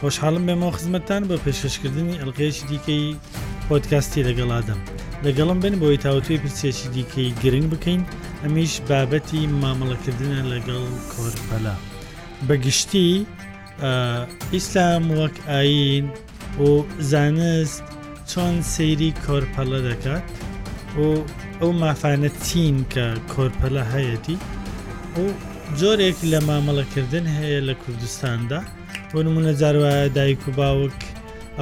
خۆشحاڵم بێمەوە خزمەتتان بۆ پێشکەشکردنی ئەلقەیەکی دیکەی پۆتکاستی لەگەڵادەم لەگەڵم بن بۆی تاوتوی پرسێکی دیکەی گرنگ بکەین ئەمیش بابەتی مامەڵەکردنە لەگەڵ کۆربەلا بەگشتی ئیسلام وەک ئاین و زانست چۆن سەیری کۆرپەلە دەکات و ئەو مافانە چین کە کۆرپەلە هەیەتی و جۆرێک لە مامەڵەکردن هەیە لە کوردستاندا بۆ نمونە جاروایە دایک و باوک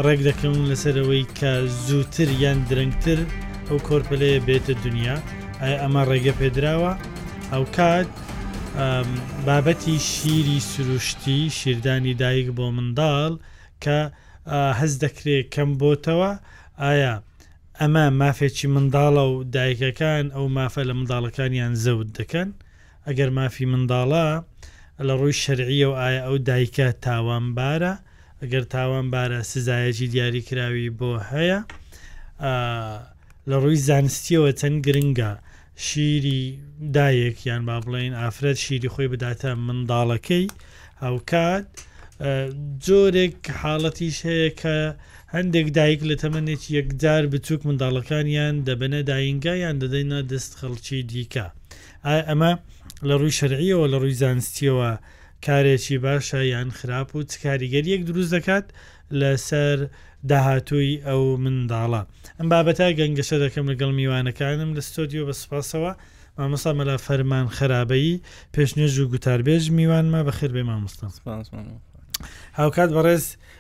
ڕێک دەکەون لەسەر ئەوەی کە زووتر یان درەنگتر ئەو کۆرپەلەیە بێتە دنیا ئایا ئەمە ڕێگە پێدراوە ئەو کات بابەتی شیری سروشتی شیردانی دایک بۆ منداڵ کە هەز دەکرێ کەم بۆتەوە ئایا ئەمە مافێکی منداڵە و دایکەکان ئەو مافە لە منداڵەکانیان زەوت دەکەن ئەگەر مافی منداڵە لە ڕووی شەرعییەوە ئایا ئەو دایکە تاوانبارە؟ ئەگەر تاوانبارە سزایەکی دیاریکراوی بۆ هەیە؟ ئا لە ڕووی زانستییەوە چەند گرنگە شیری دایک یان با بڵێین ئافرەت شیری خۆی بداتە منداڵەکەی؟ هاوکات جۆرێک حاڵەتیش هەیە کە هەندێک دایک لە تەمەنێکی یەکجار بچووک منداڵەکانیان دەبەنە داینگە یان دەدەینە دەست خەڵکی دیکە ئایا ئەمە لە ڕووی شەرعییەوە، لە ڕووی زانستییەوە کارێکی باشە یان خراپ و چ کاریگەرییەک دروست دەکات لەسەر داهاتووی ئەو منداڵە؟ ئەم بابەتە گەنگەشە دەکەم لەگەڵ میوانەکانم لە ستۆدیۆ، بە سوپاسەوە مامۆستا مەلا فەرمان خەرابەیی، پێشنوێژ و گوتاربێژ، میوانمە، بەخێربێی مامۆستا. سپاس مامۆستا. هاوکات بەڕێز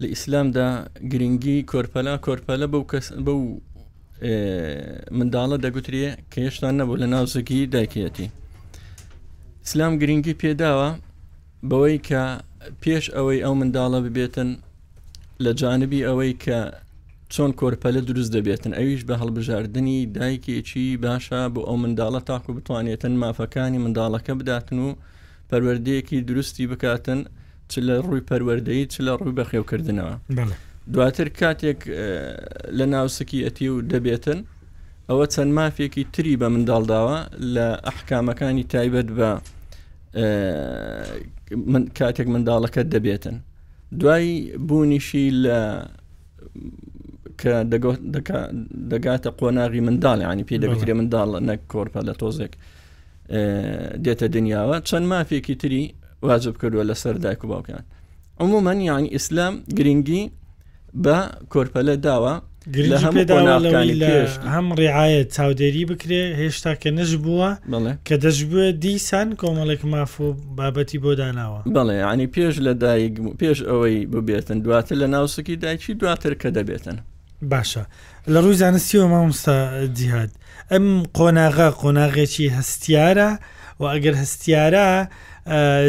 لە ئیسلامدا گرنگی کۆرپەلا کۆرپەلە بەو کەس بەو منداڵە دەگوترێ کە هێشتا نەبوو لە ناو زگی دایکەتی ئیسلام گرنگی پێداوە بەوەی کە پێش ئەوەی ئەو منداڵە ببێتن لە جانبی ئەوەی کە چۆن کۆرپەلە دروست دەبێتن ئەویش بە هەڵبژاردننی دایکێکی باشە بۆ ئەو منداڵە تاکو بتوانێتن مافەکانی منداڵەکە بداتن و پەروەردەیەکی دروستی بکاتن چ لە ڕووی پەروەردەی چ لە ڕووی بەخێوکردنەوە دواتر کاتێک لە ناوسکی ئەتی و دەبێتن ئەوە چەند مافێکی تری بە منداڵداوە لە ئەحکامەکانی تایبەت بە من کاتێک منداڵەکە دەبێتن دوای بوونیشی لە کە دەگاتە قۆناغی منداڵ ینی پێ دەبکرێ منداڵ نەک کۆرپە لە تۆزێک دێتە دنیاوە چەند مافێکی تری واجب کردووە لەسەر دایک و باوکیان عمومەن یعنی ئیسلام گرنگی بە کۆرپەلە داوە لە هەم پێداوەکانی لەش هەم ڕعاە چاودێری بکرێ هێشتا کە نەش بووە کە دەشبێ دیسان کۆمەڵێک ماف و بابەتی بۆ داناوە بەڵێ ینی پێش لە دایک پێش ئەوەی ببێتن دواتر لە ناوسکی دایکی دواتر کە دەبێتن باشە لە ڕووی زانستیەوە مامۆستا جیهاد ئەم قۆناغە قۆناغێکی هەستیارە و ئەگەر هەستیارە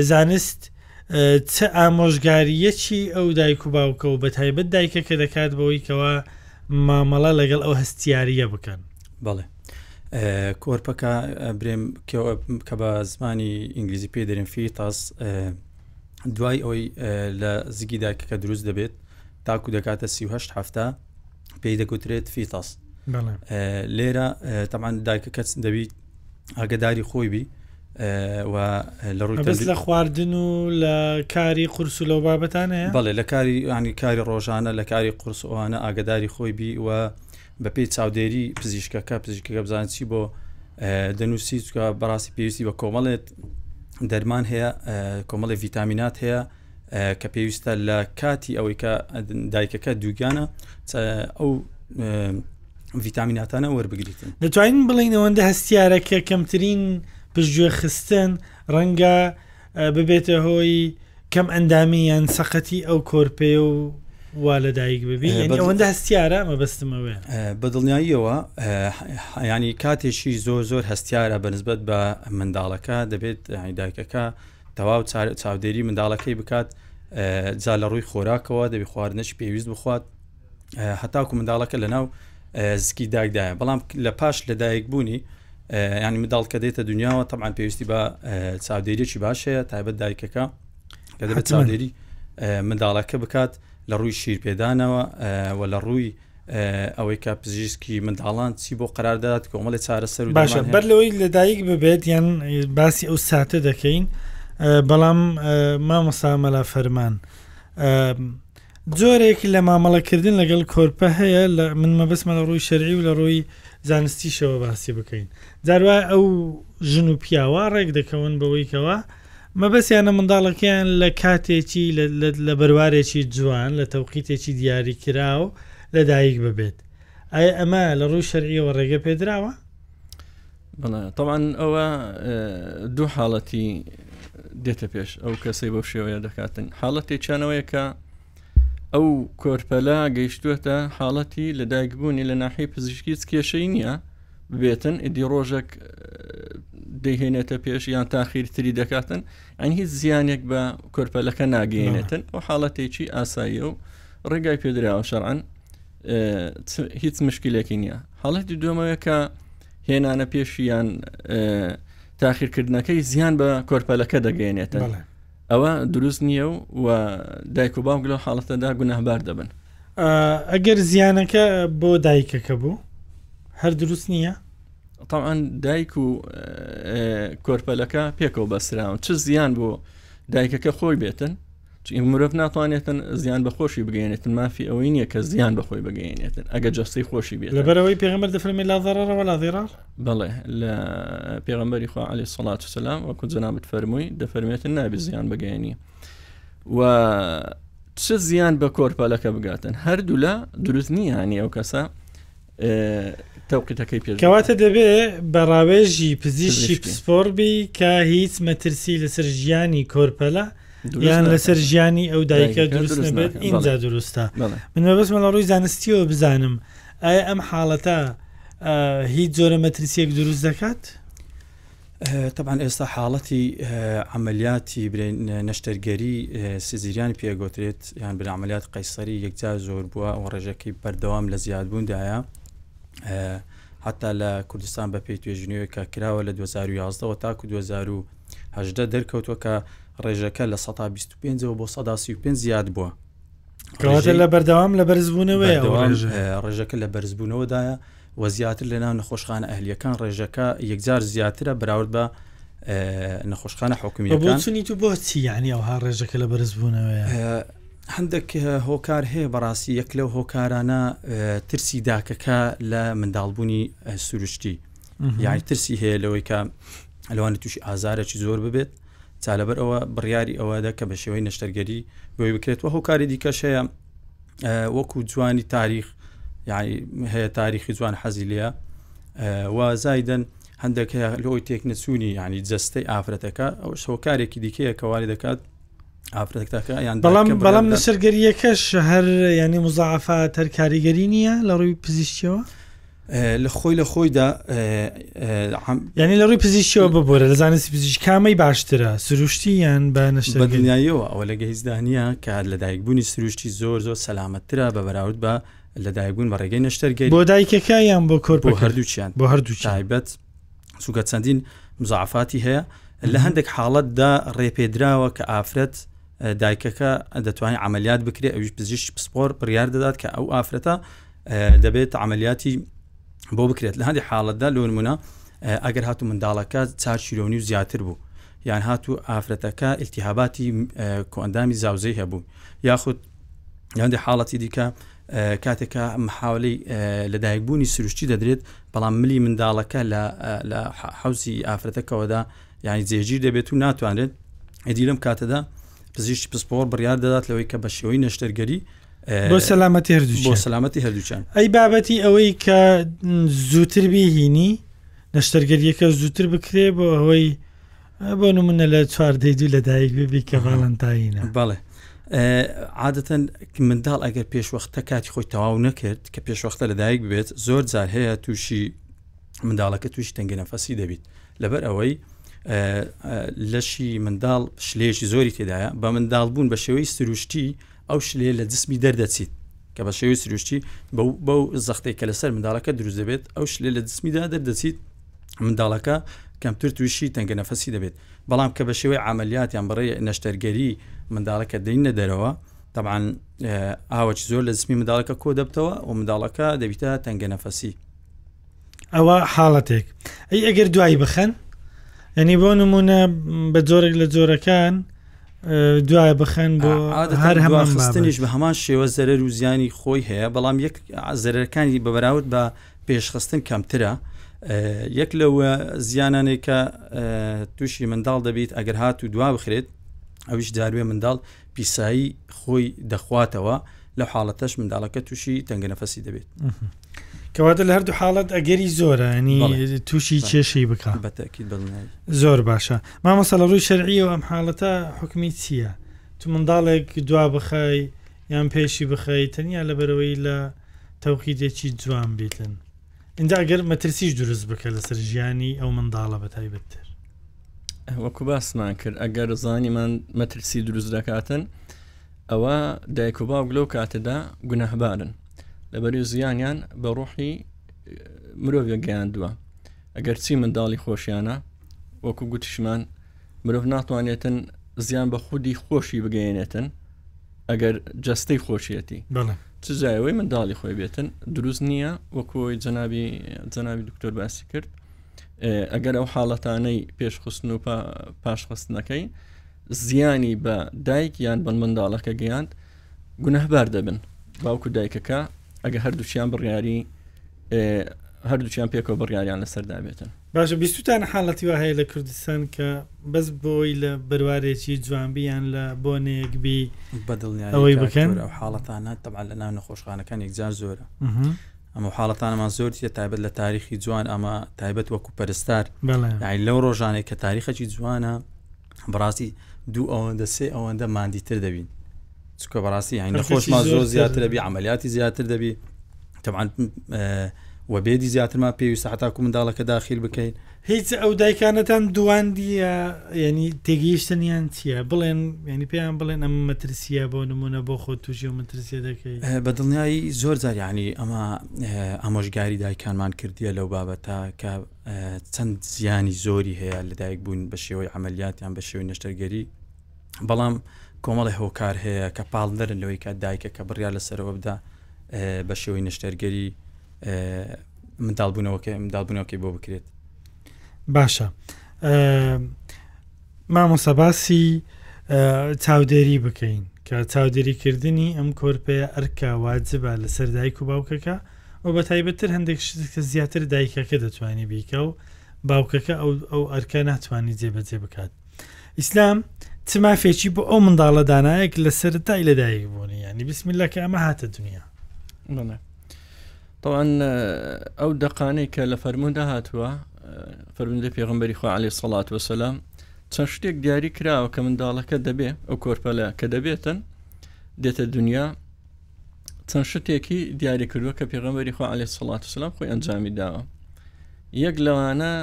زانست چ ئامۆژگاریەکی ئەو دایک و باوکە و بە تایبەت دایکە کە دەکات بەوەی کەەوە مامەڵە لەگەڵ ئەو هەستیاریە بکەن بەڵێ کۆرپەکە برێم کە بە زمانی ئینگلیزی پێ دەرم فی تاس دوای ئەوەی لە زگی دایکەکە دروست دەبێت تاکو دەکاتە سیه هەفتا پێی دەگوترێت فیتاس لێرە تەمان دایکە کەس دەبیت ئاگداری خۆی بی لە ڕووی لە خواردن و لە کاری قورس و لەو بابەتانەیە بەڵێ لە کاری ینی کاری ڕۆژانە لە کاری قورسوانە ئاگداری خۆی بی و بەپی چاودێری پزیشکەکە پزیشکەکە بزانانی چی بۆ دەنووسی چکە بەڕاستی پێویستی بە کۆمەڵێت دەرمان هەیە کۆمەڵی ڤیتامینات هەیە کە پێویستە لە کاتی ئەوەی کە دایکەکە دووگیانە ئەو ڤیتامیناتانە وەربگریتن دەتوانین بڵین ئەوەندە هەستیارە کە کەمترین پشتگوێ خستن ڕەنگە ببێتە هۆی کەم ئەندامی یان سەقەتی ئەو کۆرپێ و وا لەدایک ببی ئەوەندە هەستیارە مەبستمەوەێ بە دڵنیاییەوە ینی کاتێکی زۆر زۆر هەستیارە بەنسبت بە منداڵەکە دەبێت دایکەکە تەواو چاودێری منداڵەکەی بکات جا لە ڕووی خۆراکەوە دەبی خواردنەش پێویست بخوات هەتاکو منداڵەکە لە ناو زکی داگدایە بەڵام لە پاش لەدایک بوونی ینی منداڵ کە دێتە دنیاوە تەمان پێویستی بە چاودێریی باش هەیە تایبەت دایکەکە کە دەبێت چاودێری منداڵەکە بکات لە ڕووی شیرپێدانەوە و لە ڕووی ئەوەی کە پزیشکی منداڵان چی بۆ قرار دەدات کۆمەڵی چارەسەر و باشە بەر لەوەی لەدایک ببێت یان باسی ئەو ساتە دەکەین بەڵام مامەسامەلا فەرمان جۆرێک لە مامەڵەکردن لەگەڵ کۆرپە هەیە لە من مەبەسمە لە ڕووی شەرعی و لە ڕووی زانستیشەوە باسی بکەین جاروا ئەو ژن و پیاوە ڕێک دەکەون بەوەیکەوە مەبەستیانە منداڵەکەیان لە کاتێکی لە بەروارێکی جوان لە تەوقیتێکی دیاریکراو لە دایک ببێت ئایا ئەمە لە ڕووی شەرعیەوە ڕێگە پێدراوە؟ طبعاان ئەوە دوو حاڵەتی دێتە پێش ئەو کەسەی بەو شێوەیە دەکاتن حاڵەتێکیانەوەیە کە ئەو کۆرپەلە گەیشتوێتە حاڵەتی لە دایکبوونی لە ناحی پزیشکیت کێشەی نییە بێتن ئیدی ڕۆژێک دەهێنێتە پێش یان تاخیرتری دەکاتن ئەن هیچ زیانێک بە کۆرپەلەکە ناگەێنێتن و حاڵەتێکی ئاساییە و ڕێگای پێدراوە شەرعەن هیچ مشکلێکی نییە حاڵەتی دومەوەکە هێنانە پێشیان تاخیرکردنەکەی زیان بە کۆرپەلەکە دەگەێنێتە ئەوە دروست نییە و و دایک و باوک لەو حاڵەتەدا گوناهبار دەبن ئەگەر زیانەکە بۆ دایکەکە بوو هەر دروست نییە طبعاً دایک و کۆرپەلەکە پێکەوە بەسراون چ زیان بۆ دایکەکە خۆی بێتن مرۆڤ ناتوانێتن زیان بە خۆشی بگەێنێتن مافی ئەوەی نییە کە زیان بەخۆی بگەێنێتن ئەگە جەستی خۆشی بێت لەبەرەوەی پێغمە دەفرمی لا ضرر ولا ضرار بەڵێ لە پێغمبەری خوا علی سەڵات سلام وەکو جەنابەت فەرمووی دەفەرمێتن نابی زیان بگەێنی و چ زیان بە کۆرپەلەکە بگاتن هەردوو لە دروست نییانی ئەو کەسە تەوقیتەکەی پێکەواتە دەبێ بە ڕاوێژی پزیشی پسپۆڕبی کە هیچ مەترسی لەسەر ژیانی کۆرپەلە یان لەسەر ژیانی ئەو دایکە دروست نەبێت ئینجا دروستە من مەبستمە لە ڕووی زانستیەوە بزانم ئایا ئەم حاڵەتە هیچ جۆرە مەترسیەک دروست دەکات؟ طبعاان ئێستا حاڵەتی ئەعملیاتی نەشتەرگەری سزیریان پێگوترێت یان برعملیات قەیسەری یەکجار زۆر بووە و ڕێژەکەی بەردەوام لە زیادبووندایە حتا لە کوردستان بەپی توێژنیوە کە کراوە لە 2011ەوە تاکو 2010 دەرکەوتوە کە ڕێژەکە لە 125ەوە بۆ 135 زیاد بووە کەواتە لە بەردەوام لە بەرزبوونەوەی ڕێژەکە لە بەرزبوونەوەدایە و زیاتر لە ناو نەخۆشخانە ئەهلیەکان ڕێژەکە یەکجار زیاترە بەراورد بە نەخۆشخانە حکومی بۆچنی تو بۆچی یعنی ئەوها ڕێژەکە لە بەرزبوونەوەی هەندێک هۆکار هەیە بەڕاستی یەک لەو هۆکارانە ترسی داکەکە لە منداڵبوونی سروشتی یاعی ترسی هەیە لەوەی کە لەوانی تووشی ئازارێکی زۆر ببێت جا لەبەر ئەوە بڕیاری ئەوەدە کە بە شێوەی نەشتەرگەری گۆی بکرێت و هۆکاری دیکەش هەیە وەکو جوانی تاریخ یعنی هەیە تاریخی جوان حەزی لە وازایدن هەندێک هەیە لەوەی تێک نەچوونی ینی جستەی ئافرەتەکە ئەو شەوکارێکی دیکەیە کەواری دەکات ئافرەتەکە یان بەڵام بەڵام لە سەرگەریەکەش هەر ینی مزعفات هەر کاریگەری نییە لە ڕووی پزیشتیەوە لە خۆی لە خۆیدا یعنی لە ڕووی پزیشیەوە ببوورە لە زانستی پزیش کامەی باشترە سروشتی یان بە نشتە دنیایەوە ئەوە لەگە هیچدانە کە لەدایکبوونی سروشتی زۆر زۆر سەلامەتترا بە بەراورد بە لەدایکبوون بە ڕێگەی نەشتەرگەی بۆ دایکەکە یان بۆ کۆر بۆ هەردووچیان بۆ هەردوو تایبەت سوگە چەندین مزعفاتی هەیە لە هەندێک حاڵەتدا ڕێپێدراوە کە ئافرەت دایکەکە دەتوانین عملیات بکرێت ئەوش پزیش پسپۆر بڕیار دەدات کە ئەو ئافرەتە دەبێت عملیاتی بۆ بکرێت لە هەندی حاڵەتدا لۆنمونە ئەگەر هاتو منداڵەکە چار شیرۆنی و زیاتر بوو یان هاتو ئافرەتەکە ئیلتیهاباتی کۆندامی زاوزەی هەبوو یاخود هەندی حاڵەتی دیکە کاتێکە محاولی لەدایکبوونی سروشتی دەدرێت بەڵام ملی منداڵەکە لە حوزی ئافرەتەکەەوەدا یعنی جێگیر دەبێت و ناتوانێت ئەدی لەم کاتەدا پزیشتی پسپۆر بڕیار دەدات لەوەی کە بە شێوەی نەشتەرگەری بۆ سەلامەتی هەردوو بۆ سەلامەتی هەردووچان ئەی بابەتی ئەوەی کە زووتر بهینی نەشتەرگەریەکە زووتر بکرێ بۆ ئەوەی بۆ نمونە لە چواردەی دوو لەدایک ببی کە ڤالنتاینە بەڵێ عادەتەن منداڵ ئەگەر پێشوەختە کاتی خۆی تەواو نەکرد کە پێشوەختە لەدایک بێت زۆر جار هەیە تووشی منداڵەکە تووشی تەنگی نەفەسی دەبیت لەبەر ئەوەی لەشی منداڵ شلێژی زۆری تێدایە بە منداڵ بوون بە شێوەی سروشتی ئەو شلەیە لە جسمی دەردەچیت کە بە شێوی سروشتی بەو زەختێک کە لەسەر منداڵەکە دروست دەبێت ئەو شلێ لە جسمیدا دەردەچیت منداڵەکە کەمتر تووشی تەنگە نەفەسی دەبێت بەڵام کە بە شێوەی عملیاتیان بڕێ نەشتەرگەری منداڵەکە دەینە دەرەوە طبعاان ئاوەی زۆر لە زسمی منداڵەکە کۆ دەبتەوە و منداڵەکە دەبیتە تەنگە نەفەسی ئەوە حاڵەتێک ئەی ئەگەر دوایی بخەن ئەنی بۆ نمونە بە جۆرێک لە جۆرەکان دوای بخەن بۆ هەر هەمانستنیش بە هەمان شێوە زەرەر و زیانی خۆی هەیە بەڵام یەک زەرەکانی بەبراوت بە پێشخستن کەمترە یەک لە زیانانێکە تووشی منداڵ دەبیت ئەگەر هات و دوا بخرێت ئەویش داروێ منداڵ پیسایی خۆی دەخواتەوە لەو حاڵەتەش منداڵەکە تووشی تەنگەنەفەسی دەبێت کەواتە لە هەردوو حاڵەت ئەگەری زۆرانی تووشی کێشی بکە زۆر باشە مامەسە لە ڕووی شەرعیەوە ئەم حاڵەتە حکومی چییە تو منداڵێک دوا بخای یان پێشی بخەی تەنیا لەبەرەوەی لە تەوقیدێکی جوان بیتن ئینجا گەر مەترسیش دروست بکە لەسەر ژیانی ئەو منداڵە بە تایبەتتر وەکو باسمان کرد ئەگەر زانیمان مەترسی دروست دەکاتن ئەوە دایک و باوک لەو کاتەدا گونەهبارن لەبەری زیانیان بە ڕۆحی مرۆڤێک گەیاندووە ئەگەر چی منداڵی خۆشیانە وەکو گوتیشمان مرۆڤ ناتوانێتن زیان بە خودی خۆشی بگەێنێتن ئەگەر جەستەی خۆشیەتی چجایەوەی منداڵی خۆی بێتن دروست نییە وەکۆی جەنابی جەنابی دکتۆر باسی کرد ئەگەر ئەو حاڵەتانەی پێشخستن و پاشخستنەکەی زیانی بە دایک یان بن منداڵەکە گەیاند گونەهبار دەبن باوکو دایکەکە ئەگە هەردووچیان بڕیاری هەردووچیان پێکەوە بڕیاریان لەسەردابێتن باشە بیستوتانە حاڵەتی وا هەیە لە کوردستان کە بەس بۆی لە بەروارێکی جوان بی یان لە بۆنەیەک بی بە دڵنیایی ئەوەی کاک بکەن؟ تۆر ئەو حاڵەتانە تەبعا لە ناو نەخۆشخانەکان یەکجار زۆرە مهم. ئەمە حاڵەتانەمان زۆر دیە تایبەت لە تاریخی جوان ئەمە تایبەت وەکو پەرستار بەڵێ یعنی لەو ڕۆژانێک کە تاریخەکی جوانە بەڕاستی دوو ئەوەندە سێ ئەوەندە مادی تر دەبین چکە بەڕاستی هەین لە خۆشمان زۆر زیاتر دەبی عملیاتی زیاتر دەبی تەعاان و بێدی زیاترمان پێویست هەتاکو منداڵەکە داخیل بکەین هیچ ئەو دایکانەتان دواندیە ینی تێگەیشتن یان چییە بڵێن ینی پێیان بڵێن ئەم مەترسیە بۆ نمونە بۆ خۆ تووشی و مەترسیە دەکەی بە دڵنیایی زۆر زاریانی ئەمە ئامۆژگاری دایکانمان کردیە لەو بابەتە کە چەند زیانی زۆری هەیە لەدایک بوون بە شێوەی عملیات یان بە شێوەی نەشتەرگەری بەڵام کۆمەڵی هۆکار هەیە کە پاڵدەرن لەوەی کە دایکە کە بڕیا لەسەرەوە بدا بە شێوەی نەشتەرگەری منداڵبوونەوەکە منداڵبوونەوەکەی بۆ بکرێت باشە مامۆستا باسی چاودێری بکەین کە چاودێریکردنی ئەم کۆرپەیە ئەرکە واجبە لەسەر دایک و باوکەکە و بە تایبەتتر هەندێک شتێک کە زیاتر دایکەکە دەتوانانی بیکە و باوکەکە ئەو ئەو ئەرکە ناتوانانی جێبەجێ بکات ئیسلام چ مافێکی بۆ ئەو منداڵە دانایەک لەسەر دای لە دایک بوونی ینی بسم اللە کە ئەمە هاتە دنیا بڵێ طبعا ئەو دەقانەی کە لە فەرموندا هاتووە فەرموندە پێغمبەری خوا عليه سەڵات وسلام چەند شتێک دیاری کراوە کە منداڵەکە دەبێ ئەو کۆرپەلە کە دەبێتن دێتە دنیا چەند شتێکی دیاری کردووە کە پێغمبەری خوا عليه سەڵات وسلام خۆی ئەنجامی داوە یەک لەوانە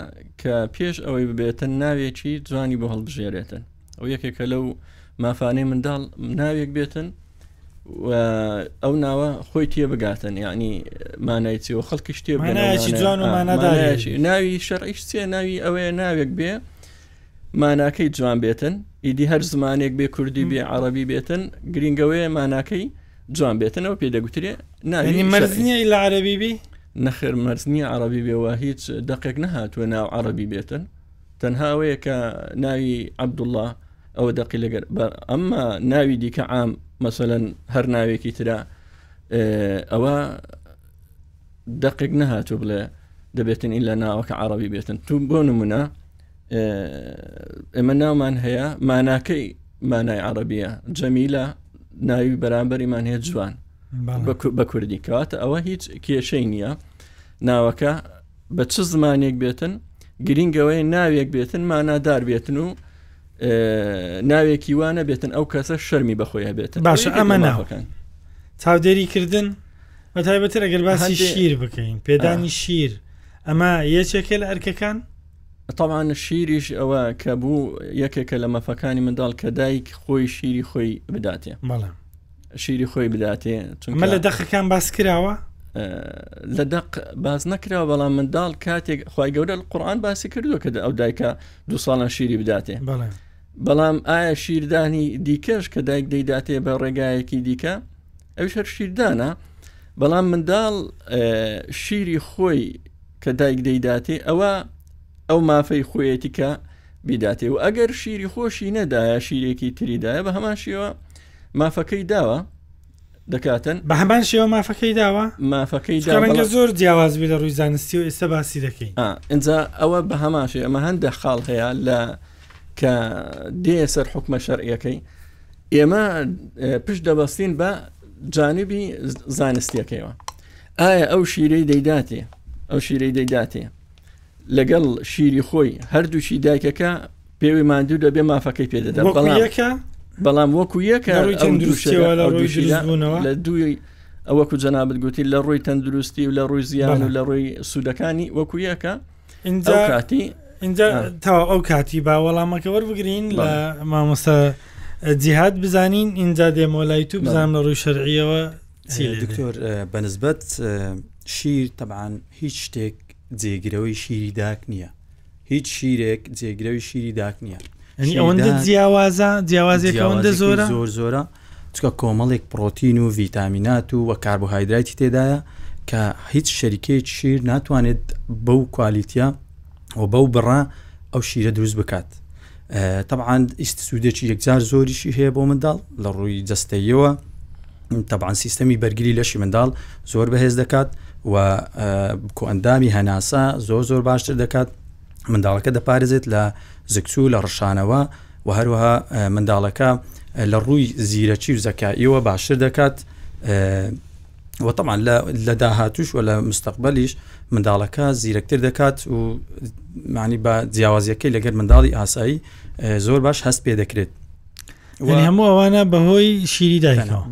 کە پێش ئەوەی ببێتن ناوێکی جوانی بۆ هەڵبژێرێتن ئەو یەکێکە لەو مافانەی منداڵ ناوێک بێتن ئەو ناوە خۆی تێ بگاتن یعنی مانای چیەوە خەڵکی شتێ ناوی شەڕیش چێ ناوی ئەوەیە ناوێک بێ ماناکەی جوان بێتن ئیدی هەر زمانێک بێ کوردی بێ عربی بێتن گرنگەوەیە ماناکەی جوان بێتنەوە پێ دەگوترێ ناوی مەرزنیە لە عربی بی نەخێر مەرزنی عربی بێەوە هیچ دقێک نەهاتوە ناو عربی بێتن تەنها ئەوەیە کە ناوی عبدوڵە ئەوە دەقی لەگەر ئەمما ناوی دیکە عام مەسەەن هەر ناوێکی تررا ئەوە دەقێک نەهاتوو بڵێ دەبێتن ئین لە ناوەکە عربی بێتن تو بۆ نمونە ئێمە ناومان هەیە ماناکەی مانای عربیە جەمیلە ناوی بەرامبەریمان هەیە جوان بە کوردی کەواتە ئەوە هیچ کێشەی نییە ناوەکە بە چ زمانێک بێتن گرینگەوەی ناوێک بێتن مانادار بێتن و ناوێکی وانە بێتن ئەو کەسە شەرمی بەخۆیان بێتن باشە ئەمە ناوەکان چاودێری کردن بە تایبەتر ئەگەر باسی شیر بکەین پێدانی شیر ئەمە یەکێکە لە ئەرکەکان تاوان شیریش ئەوە کە بوو یەکێکە لە مەفەکانی منداڵ کە دایک خۆی شیری خۆی بداتێ بەڵام شیری خۆی بداتێ چونمە لە دەخەکان باس کراوە لە دەق باز نەکراوە بەڵام منداڵ کاتێک خی گەورە قڕان باسی کردو کە ئەو دایکە دو ساڵان شیری بداتێ بەڵام ئایا شیردانی دیکەش کە دایک دەیداتێ بە ڕێگایەکی دیکە ئەوش هەر شیردانە بەڵام منداڵ شیری خۆی کە دایک دەیداتێ ئەوە ئەو مافەی خۆیەتی کە بیداتێ و ئەگەر شیری خۆشی نەدایە شیرێکی تریدایە بە هەمان شێوە مافەکەی داوە دەکاتن بە هەمان شێوە مافەکەی داوە مافەکەی دا ڕەنگە بەڵام- زۆر جیاواز بێ لە ڕووی زانستی و ئێستا باسی دەکەین آه، ئینجا ئەوە بە هەماشێ ئەمە هەندە خاڵ هەیە لە کە دێ سەر حکومە شەرعیەکەی ئێمە اه، پشت دەبەستین بە جانبی ز- زانستیەکەیەوە ئایا ئەو شیرەی دەیداتێ ئەو شیرەی دەیداتێ لەگەڵ شیری خۆی هەردووشی دایکەکە پێوی ماندوو دەبێ مافەکەی پێدەدا بەڵام وەکو یەکە لە دوی ئەوەکو جەنابەت گوتی لە ڕووی تەندروستی و لە ڕووی زیان و لە ڕووی سوودەکانی وەکو یەکە اینجا کاتی اینجا تا ئەو کاتی با وەڵامەکە وەربگرین لە مامۆستا جیهات بزانین اینجا دێمۆلای تو بزان لە ڕووی شەرعیەوە دکتۆر بەنسبەت شیر تەبان هیچ شتێک جێگرەوەی شیری داک نییە هیچ شیرێک جێگرەوی شیری داک نییە ئەنی ئەوەندە جیاوازە جیاوازێک ئەوەندە زۆرە زۆر زۆرە چکە کۆمەڵێک پرۆتین و ڤیتامینات و وە کاربۆهایدرایتی تێدایە کە هیچ شەریکەیەک شیر ناتوانێت بەو کوالیتە و بەو بڕە ئەو شیرە دروست بکات تەبعان ئیست سوودێکی یەکجار زۆریشی هەیە بۆ منداڵ لە ڕووی جستەیەوە تەبان سیستەمی بەرگری لەشی منداڵ زۆر بەهێز دەکات و کۆئەندامی هەناسە زۆر زۆر باشتر دەکات منداڵەکە دەپارێزێت لە زکچوو لە ڕشانەوە و هەروەها منداڵەکە لە ڕووی زیرەکی و زەکاییەوە باشتر دەکات و طبعا لە داهاتوش و لە مستقبلیش منداڵەکە زیرەکتر دەکات و معنی بە جیاوازیەکەی لەگەر منداڵی ئاسایی زۆر باش هەست پێ دەکرێت هەموو ئەوانە بەهۆی شیری داکەوە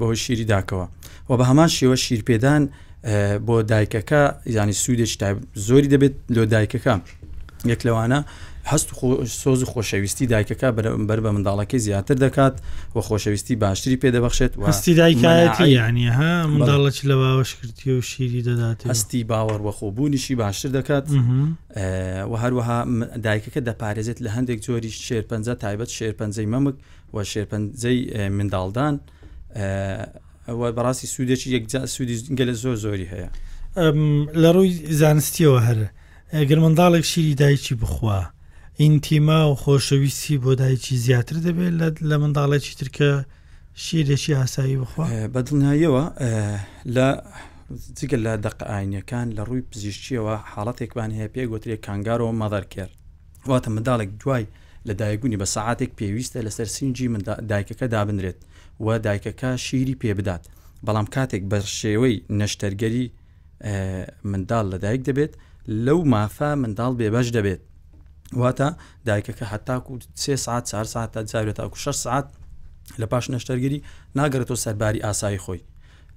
بەهۆی شیری داکەوە و بە هەمان شێوە شیرپێدان بۆ دایکەکە ینی سوودێک زۆری دەبێت لۆ دایکەکە یەک لەوانە هەست سۆز و خۆشەویستی دایکەکە بەر بە منداڵەکەی زیاتر دەکات و خۆشەویستی باشتری پێدەبخشێت هەستی دایکایەتی یعنی ها منداڵەچ لە باوەش کردی و شیری دەدات هەستی باوەڕ وەخۆبوونیشی باشتر دەکات و هەروەها دایکەکە دەپارێزێت لە هەندێک جۆری شێرپەنجە تایبەت شێرپەنجەی مەمک و شێرپەنجەی منداڵدان ئەوە بەڕاستی سوودێکی یەکجا سوودی گەلە زۆر زۆری هەیە لە ڕووی زانستیەوە هەرە گەر منداڵێک شیری دایکی بخوا ئینتیما و خۆشەویستی بۆ دایکی زیاتر دەبێت لە لە منداڵێکی ترکە شیرێکی ئاسایی بخوا بەدڵنیاییەوە لە جگە لە دەق ئاینەکان لە ڕووی پزیشتیەوە حاڵەتێکمان هەیە پێ گوترێ کانگارەوە مەدەرکرد واتە منداڵێک دوای لە دایکبوونی بە سعاتێک پێویستە لەسەر سنجی دایکەکە دابنرێت و دایکەکە شیری پێ بدات بەڵام کاتێک بە شێوەی نەشتەرگەری منداڵ لەدایک دەبێت لەو مافە منداڵ بێبەش دەبێت واتە دایکەکە هەتاکو سێ ساعت چار ساعت تا جاوێت تاکو 6 ساعت لە پاش نەشتەرگیری ناگەرێتەوە سەرباری ئاسایی خۆی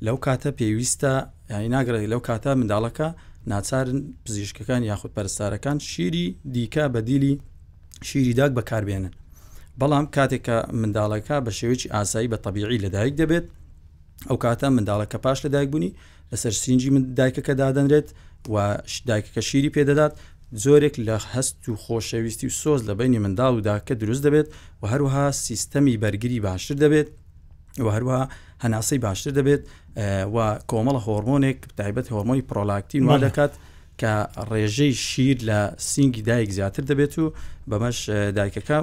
لەو کاتە پێویستە ینی ناگرێت لەو کاتە منداڵەکە ناچارن پزیشکەکان یاخود پەرستارەکان شیری دیکە بەدیلی شیری داک بەکاربێنن بەڵام کاتێک کە منداڵەکە بە شێوەیەکی ئاسایی بە تەبیعی لەدایک دەبێت ئەو کاتە منداڵەکە پاش لەدایکبوونی لەسەر سرنجی من دایکەکە دادەنرێت و دایکەکە شیری پێدەدات زۆرێک لە هەست و خۆشەویستی و سۆز لە بینی منداڵ و داکە دروست دەبێت و هەروها سیستەمی بەرگری باشتر دەبێت و هەروها هەناسەی باشتر دەبێت و کۆمەڵە هۆرمۆنێک تایبەت هۆرمۆنی پرۆلاکتین وا دەکات کە ڕێژەی شیر لە سینگی دایک زیاتر دەبێت و بەمەش دایکەکە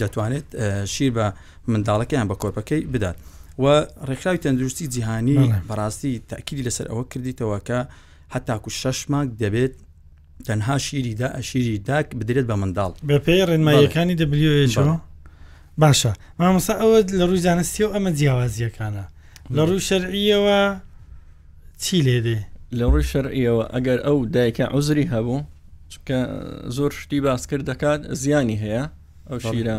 دەتوانێت شیر بە منداڵەکەیان بە کۆرپەکەی بدات و ڕێکخراوی تەندروستی جیهانی بەڕاستی تاکیدی لەسەر ئەوە کردیتەوە کە هەتاکو شەش ماک دەبێت تەنها شیری دا ئەشیری داک بدرێت بە منداڵ بەپی ڕێنماییەکانی دەبلیۆێژەوە باشە مامۆسا ئەوە لە ڕووی زانستی و ئەمە جیاوازیەکانە لە ڕووی شەرعیەوە چی لێ دێ لە ڕووی شەرعیەوە ئەگەر ئەو دایکە عزری هەبوو چکە زۆر شتی باس کرد دەکات زیانی هەیە ئەو شیرە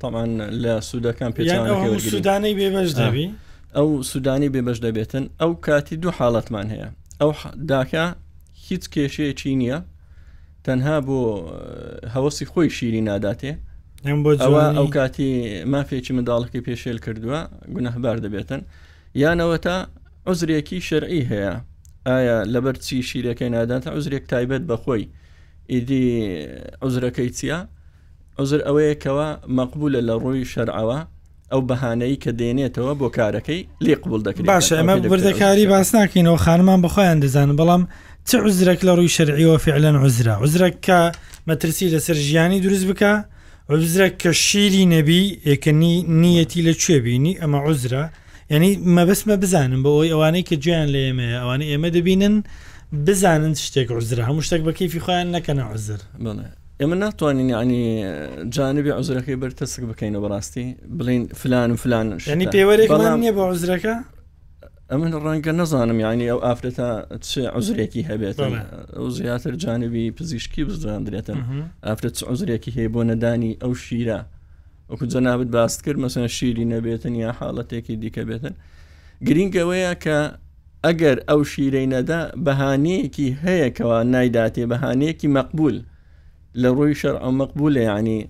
تەمان لە سوودەکان پێچانەکە سودانەی بێبش دەبی ئەو سودانی بێبش دەبێتن ئەو کاتی دوو حاڵەتمان هەیە ئەو داکە هیچ کێشەیەکی نییە تەنها بۆ هەوەسی خۆی شیری ناداتێ ئەوە ئەو کاتی مافێکی منداڵەکەی پێشێل کردووە گونەهبار دەبێتن یانەوە تا عوزرێکی شەرعی هەیە ئایا لەبەر چی شیرەکەی نادات عوزرێک تایبەت بەخۆی ئیدی عوزرەکەی چییە عوزر ئەوەیەکەوە مەقبولە لە ڕووی شەرعەوە ئەو بەهانەی کە دێنێتەوە بۆ کارەکەی لێ قبول دەکرێت باشە ئەمە وردەکاری باس ناکەینەوە خانمان بەخۆیان دەزانن بەڵام چ عزرێک لە ڕووی شەرعیەوە فعلەن عزرا عزرە کە مەترسی لەسەر ژیانی دروست بکە عزرە کە شیری نەبی ئێکەنی نیەتی لە کوێ بینی ئەمە عزرە یانی مەبەستمە بزانن بۆ ئەوەی ئەوانەی کە گوێیان لە ئێمەیە ئەوانەی ئێمە دەبینن بزانن شتێک عزرە هەموو شتێک بە کەیفی خۆیان نەکەنە عزر بڵێ ئێمە ناتوانین ینی جانبی عزرەکەی بەر تەسک بکەینە بەڕاستی بڵین فلان و فلان ینی پێوەرێکمان نییە بۆ عزرەکە ئەمن ڕەنگە نەزانم یعنی ئەو ئافرەتە چ عزرێکی هەبێت ئەو زیاتر جانبی پزیشکی بزراندرێتن ئافرەت چ عزرێکی هەیە بۆ نەدانی ئەو شیرە وەکو جەنابت باست کرد مەسەن شیری نەبێتن یا حاڵەتێکی دیکە بێتن گرنگەوەیە کە ئەگەر ئەو شیرەی نەدا بەهانەیەکی هەیەکەوە نایداتێ بەهانەیەکی مەقبول لە ڕووی شەر ئەو مەقبولە ینی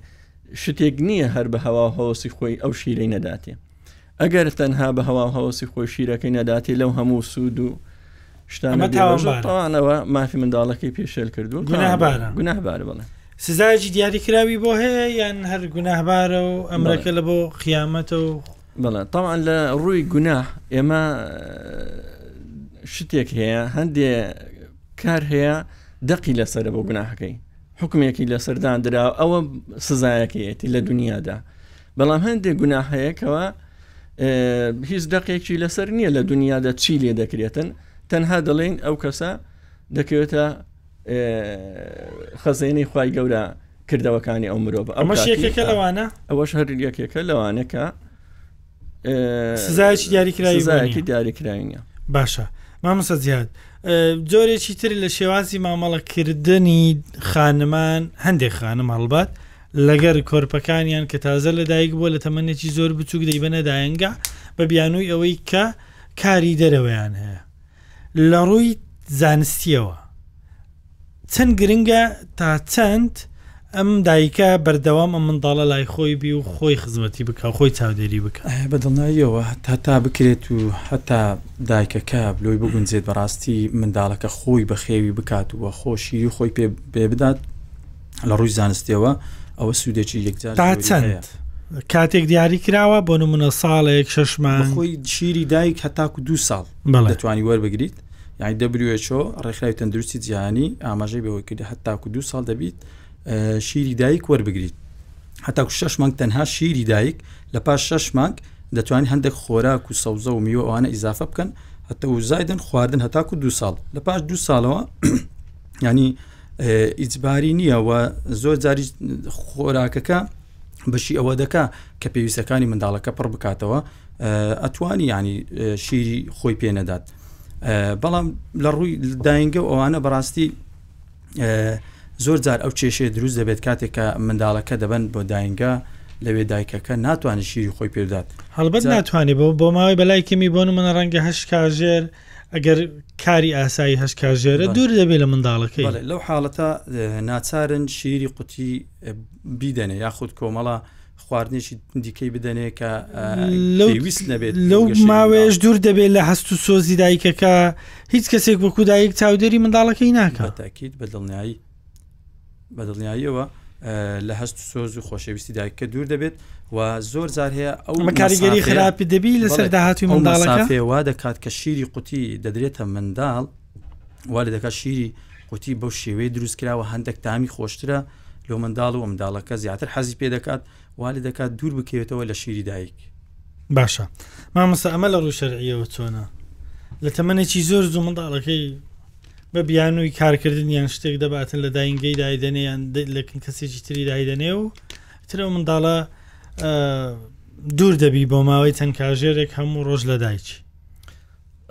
شتێک نییە هەر بە هەوا هۆسی خۆی ئەو شیرەی نەداتێ ئەگەر تەنها بە هەواو هەوەسی خۆی شیرەکەی نەداتی لەو هەموو سوود و شتانەوە مافی منداڵەکەی پێشێل کردو گوناهبارە بڵێ سزایکی دیاری کراوی بۆ هەیە یان هەر گوناهبارە و ئەمرەکە لە بۆ قیامەتە و بڵێ تاوان لە ڕووی گوناه ئێمە شتێک هەیە هەندێ کار هەیە دەقی لەسرە بۆ گوناهەکەی حکمێکی لەسەردان درا ئەوە سزایەکەیەتی لە دنیادا بەڵام هەندێک گونا هەیە کەەوە هیچ دەقێکی لەسەر نییە لە دنیادا چی لێ دەکرێتن تەنها دەڵێن ئەو کەسە دەکەوێتە خەزێنەی خی گەورە کردەوەکانی ئەو مرۆڤ ئەمە شێکێکە لەوانە ئەوەش هەر یەکێکە لەوانەکە سزایکی دیاریکرایزایکی دیاریکراینە باشە مامەسە زیاد جۆرێکی تر لە شێوازی مامەڵەکردنی خانمان هەندێک خانم هەڵبات لەگەر کۆرپەکانیان کە تازە لە دایک بووە لە تەمەنێکی زۆر بچووک دەیبەنە دایەنگە بە بیانووی ئەوەی کە کاری دەرەوەیان هەیە لە ڕووی زانستیەوە چەند گرنگە تا چەند ئەم دایکە بەردەوام ئەم منداڵە لای خۆی بی و خۆی خزمەتی بکە خۆی چاودێری بکە بە دڵناییەوە هەتا بکرێت و هەتا دایکەکە بلۆی بگونجێت بەڕاستی منداڵەکە خۆی بەخێوی بکات و خۆشی خۆی پێ بدات لە ڕووی زانستیەوە ئەوە سوودێکی یەکجار تا زۆری چەند؟ هەیە. کاتێک دیاری کراوە بۆ نمونە ساڵێک شەش بە مانگ خۆی شیری دایک هەتاکو دو ساڵ بەڵێ. دەتوانی وەربگریت یعنی WHO ڕێکخراوی تەندروستی جیهانی ئاماژەی بەوەی کردە هەتاکو دو ساڵ دەبیت اه، شیری دایک وەربگریت هەتاکو شەش مانگ تەنها شیری دایک لە پاش شەش مانگ دەتوانین هەندێک خۆراک و سەوزە و میوە ئەوانە ئیزافە بکەن هەتا و زایدن خواردن هەتاکو دو ساڵ لە پاش دو ساڵەوە ینی ئیجباری نییە و زۆر جاری خۆراکەکە بەشی ئەوە دەکا کە پێویستەکانی منداڵەکە پڕ بکاتەوە ئەتوانی ینی شیری خۆی پێ نەدات بەڵام لە ڕووی داینگە و ئەوانە بەڕاستی زۆر جار ئەو کێشێ دروست دەبێت کاتێک کە منداڵەکە دەبن بۆ داینگە لەوێ دایکەکە ناتوانانی شیری خۆی پێدات هەڵبەت ناتوانانی بۆ بۆ ماوەی بەلای کەمی بۆن منە ڕەنگە هەشت کاژێر ئەگەر کاری ئاسایی هەش کاژێرە دوور دەبێت لە منداڵەکەی لەو حاڵەتە ناچارن شیری قوتی بیدەنێ یاخود کۆمەڵە خواردنێکی دیکەی بدەنێ کە لەویست نەبێت لەو ماوەیەش دوور دەبێت لە هەست و سۆزی دایکەکە هیچ کەسێک وەکو دایک چاودێری منداڵەکەی ناکات تاکیت بە دڵنیایی بەدڵنیاییەوە لە هەست سۆز و خۆشەویستی دایککە دوور دەبێت و زۆر زار هەیە ئەو مەکاریگەری خراپی دەبی لەسەر داهاتوی منداڵەکە وا دەکات کە شیری قوتی دەدرێتە منداڵ وا لە دەکات شیری قوتی بەو شێوەی دروست کراوە هەندێک تامی خۆشترە لۆ منداڵ و منداڵەکە زیاتر حەزی پێ دەکات وا لە دەکات دوور بکەوێتەوە لە شیری دایک باشە مامەسە ئەمە لە ڕوو شەرعیەوە چۆنە لە تەمەێکی زۆر زوو منداڵەکەی بە بیانووی کارکردن یان شتێک دەباتن لە داینگەی دایدەنێ یان لە کەسێکی تری دایدەنێ و ترە و منداڵە دوور دەبی بۆ ماوەی چەند کاژێرێک هەموو ڕۆژ لە دایکی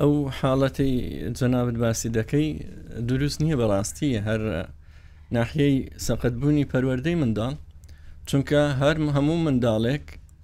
ئەو حاڵەتی جەنابەت باسی دەکەی دروست نییە بەڕاستی هەر ناحیەی سەقەتبوونی پەروەردەی منداڵ چونکە هەرم هەموو منداڵێک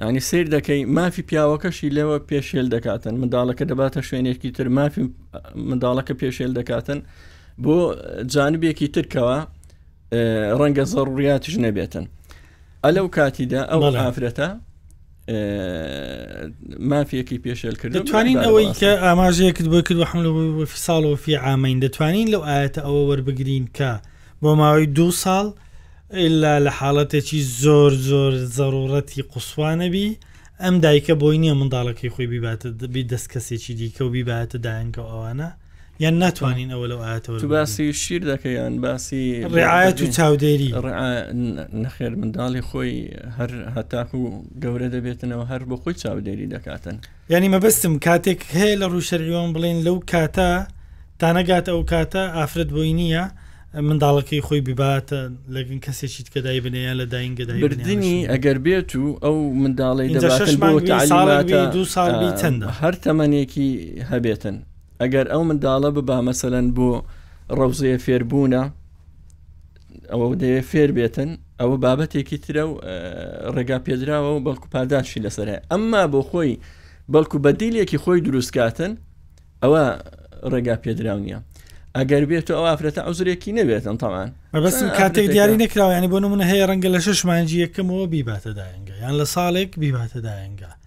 یانی سەیر دەکەی مافی پیاوەکەشی لێوە پێشێل دەکاتن منداڵەکە دەباتە شوێنێکی تر مافی منداڵەکە پێشێل دەکاتن بۆ جانبێکی ترکەوە ڕەنگە زەڕوریاتش نەبێتن ئەلەو کاتیدا ئەو ئافرەتە مافیەکی پێشێل کرد دەتوانین ئەوەی کە ئاماژەیەکت بۆ کرد حمل ساڵ و فی ئامین دەتوانین لەو ئاەتە ئەوە وەربگرین کە بۆ ماوەی دو ساڵ ئیلا لە حاڵەتێکی زۆر زۆر زەڕوڕەتی قسوا نەبی، ئەم دایکە بۆی نیە منداڵەکەی خۆی بیباتە بی دەست کەسێکی دیکە و بیبایەتە دایەنگە و ئەوانە، یان ناتوانین ئەوە لەو ئایەتە وەربگرین. تو باسی شیر دەکەی یان باسی. ڕعایەت و چاودێری. ڕعا نەخێر منداڵی خۆی هەر هەتاکو گەورە دەبێتنەوە هەر بۆ خۆی چاودێری دەکاتن. یانی مەبەستم کاتێک هەیە لە ڕووی شەرعیەوەم بڵێن لەو کاتە تا نەگاتە ئەو کاتە ئافرەت بۆی نییە منداڵەکەی خۆی بباتە لەگەن کەسێکی تکە دای بنەیە لە داینگەدا بردننی ئەگەر بێت و ئەو منداڵی دو ساڵ چەندە هەر تەمەنێکی هەبێتن ئەگەر ئەو منداڵە ببا مەسەەن بۆ ڕەوزەیە فێربوونە ئەوە دەوێت فێر بێتن ئەوە بابەتێکی ترە و ڕێگا پێدراوە و بەڵکو پاداشی لەسەرە ئەمما بۆ خۆی بەڵکو بەدیلێکی خۆی دروستکاتن ئەوە ڕێگا پێدراو نییە ئەگەر بێت و ئەو ئافرەتە ئەوزرێکی نەبێتن تاوان بەبستی کاتێک دیاری نەکراوە ینی بۆ نمونە هەیە ڕەنگە لە شش مانجی یەکەمەوە بیباتە داەنگە یان لە ساڵێک بیباتە داەنگە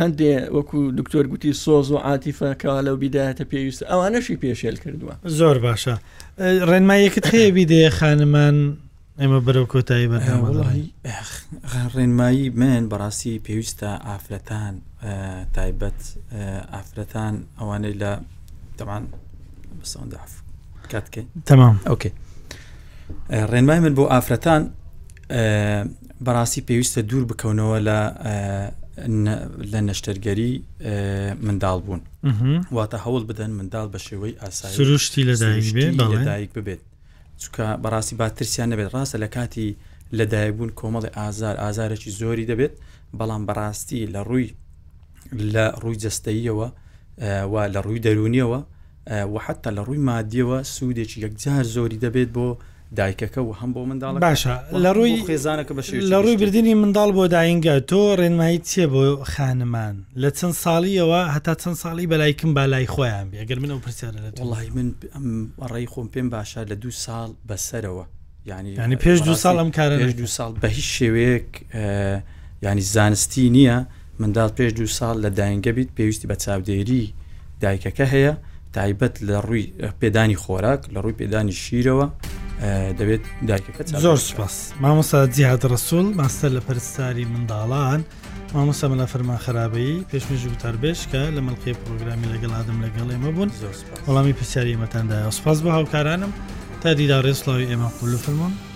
هەندێ وەکو دکتۆر گوتی سۆز و عاتیفە کەوا لەو بیدایەتە پێویستە ئەوانەشی پێشێل کردووە زۆر باشە ڕێنمایەکت هەیە بیدێ خانمان ئێمە بەرەو کۆتایی بەداوەڵی ڕێنمایی من بەڕاستی پێویستە ئافرەتان تایبەت ئافرەتان ئەوانەی لە تەمان بەسەنداف کاتکەین تەمام ئۆکێ ڕێنمای من بۆ ئافرەتان بەڕاستی پێویستە دوور بکەونەوە لە لە نەشتەرگەری منداڵ بوون واتە هەوڵ بدەن منداڵ بە شێوەی ئاسایی سروشتی لە دایک ببێت چکە بەڕاستی با ترسیان نەبێت ڕاستە لە کاتی لەدایک بوون کۆمەڵی ئازار ئازارێکی زۆری دەبێت بەڵام بەڕاستی لە ڕووی لە ڕووی جستەیەوە و لە ڕووی دەرونیەوە وحتا لە ڕووی مادیەوە سوودێکی یەکجار زۆری دەبێت بۆ دایکەکە و هەم بۆ منداڵەکە باشە و هەم بۆ خێزانەکە بە شێوەیەکی گشتی. لەڕووی بردنی منداڵ بۆ دایینگە تۆ ڕێنماییت چییە بۆ خانمان لە چەند ساڵییەوە هەتا چەند ساڵی بەلای کم با لای خۆیان بێ گەر من ئەو پرسیارە لە تۆ بکەم؟ وەڵاهی من ئەم ڕێی خۆم پێم باشە لە دوو ساڵ بەسەرەوە یانی یانی پێش دوو ساڵ ئەم کارە پێش دوو ساڵ بە هیچ شێوەیەک یانی زانستی نییە. منداڵ پێش دوو ساڵ لە داینگە بیت پێویستی بە چاودێری دایکەکە هەیە تایبەت لە ڕووی پێدانی خۆراک لە ڕووی پێدانی شیرەوە دەبێت دایکەکە زۆر سپاس مامۆسا جیهاد ڕسوول ماستەر لە پەرستاری منداڵان مامۆسا مەلا فەرمان خراپەیی پێشمێژ وتاربێشکە لە مەڵقی پرۆگرامی لەگەڵ ئادەم لەگەڵ ئێمە بوون وەڵامی پرسیاری ئێمەتاندایە سپاس بۆ هاوکارانم تا دیدا ڕێسڵاوی ئێمە قول فرمونون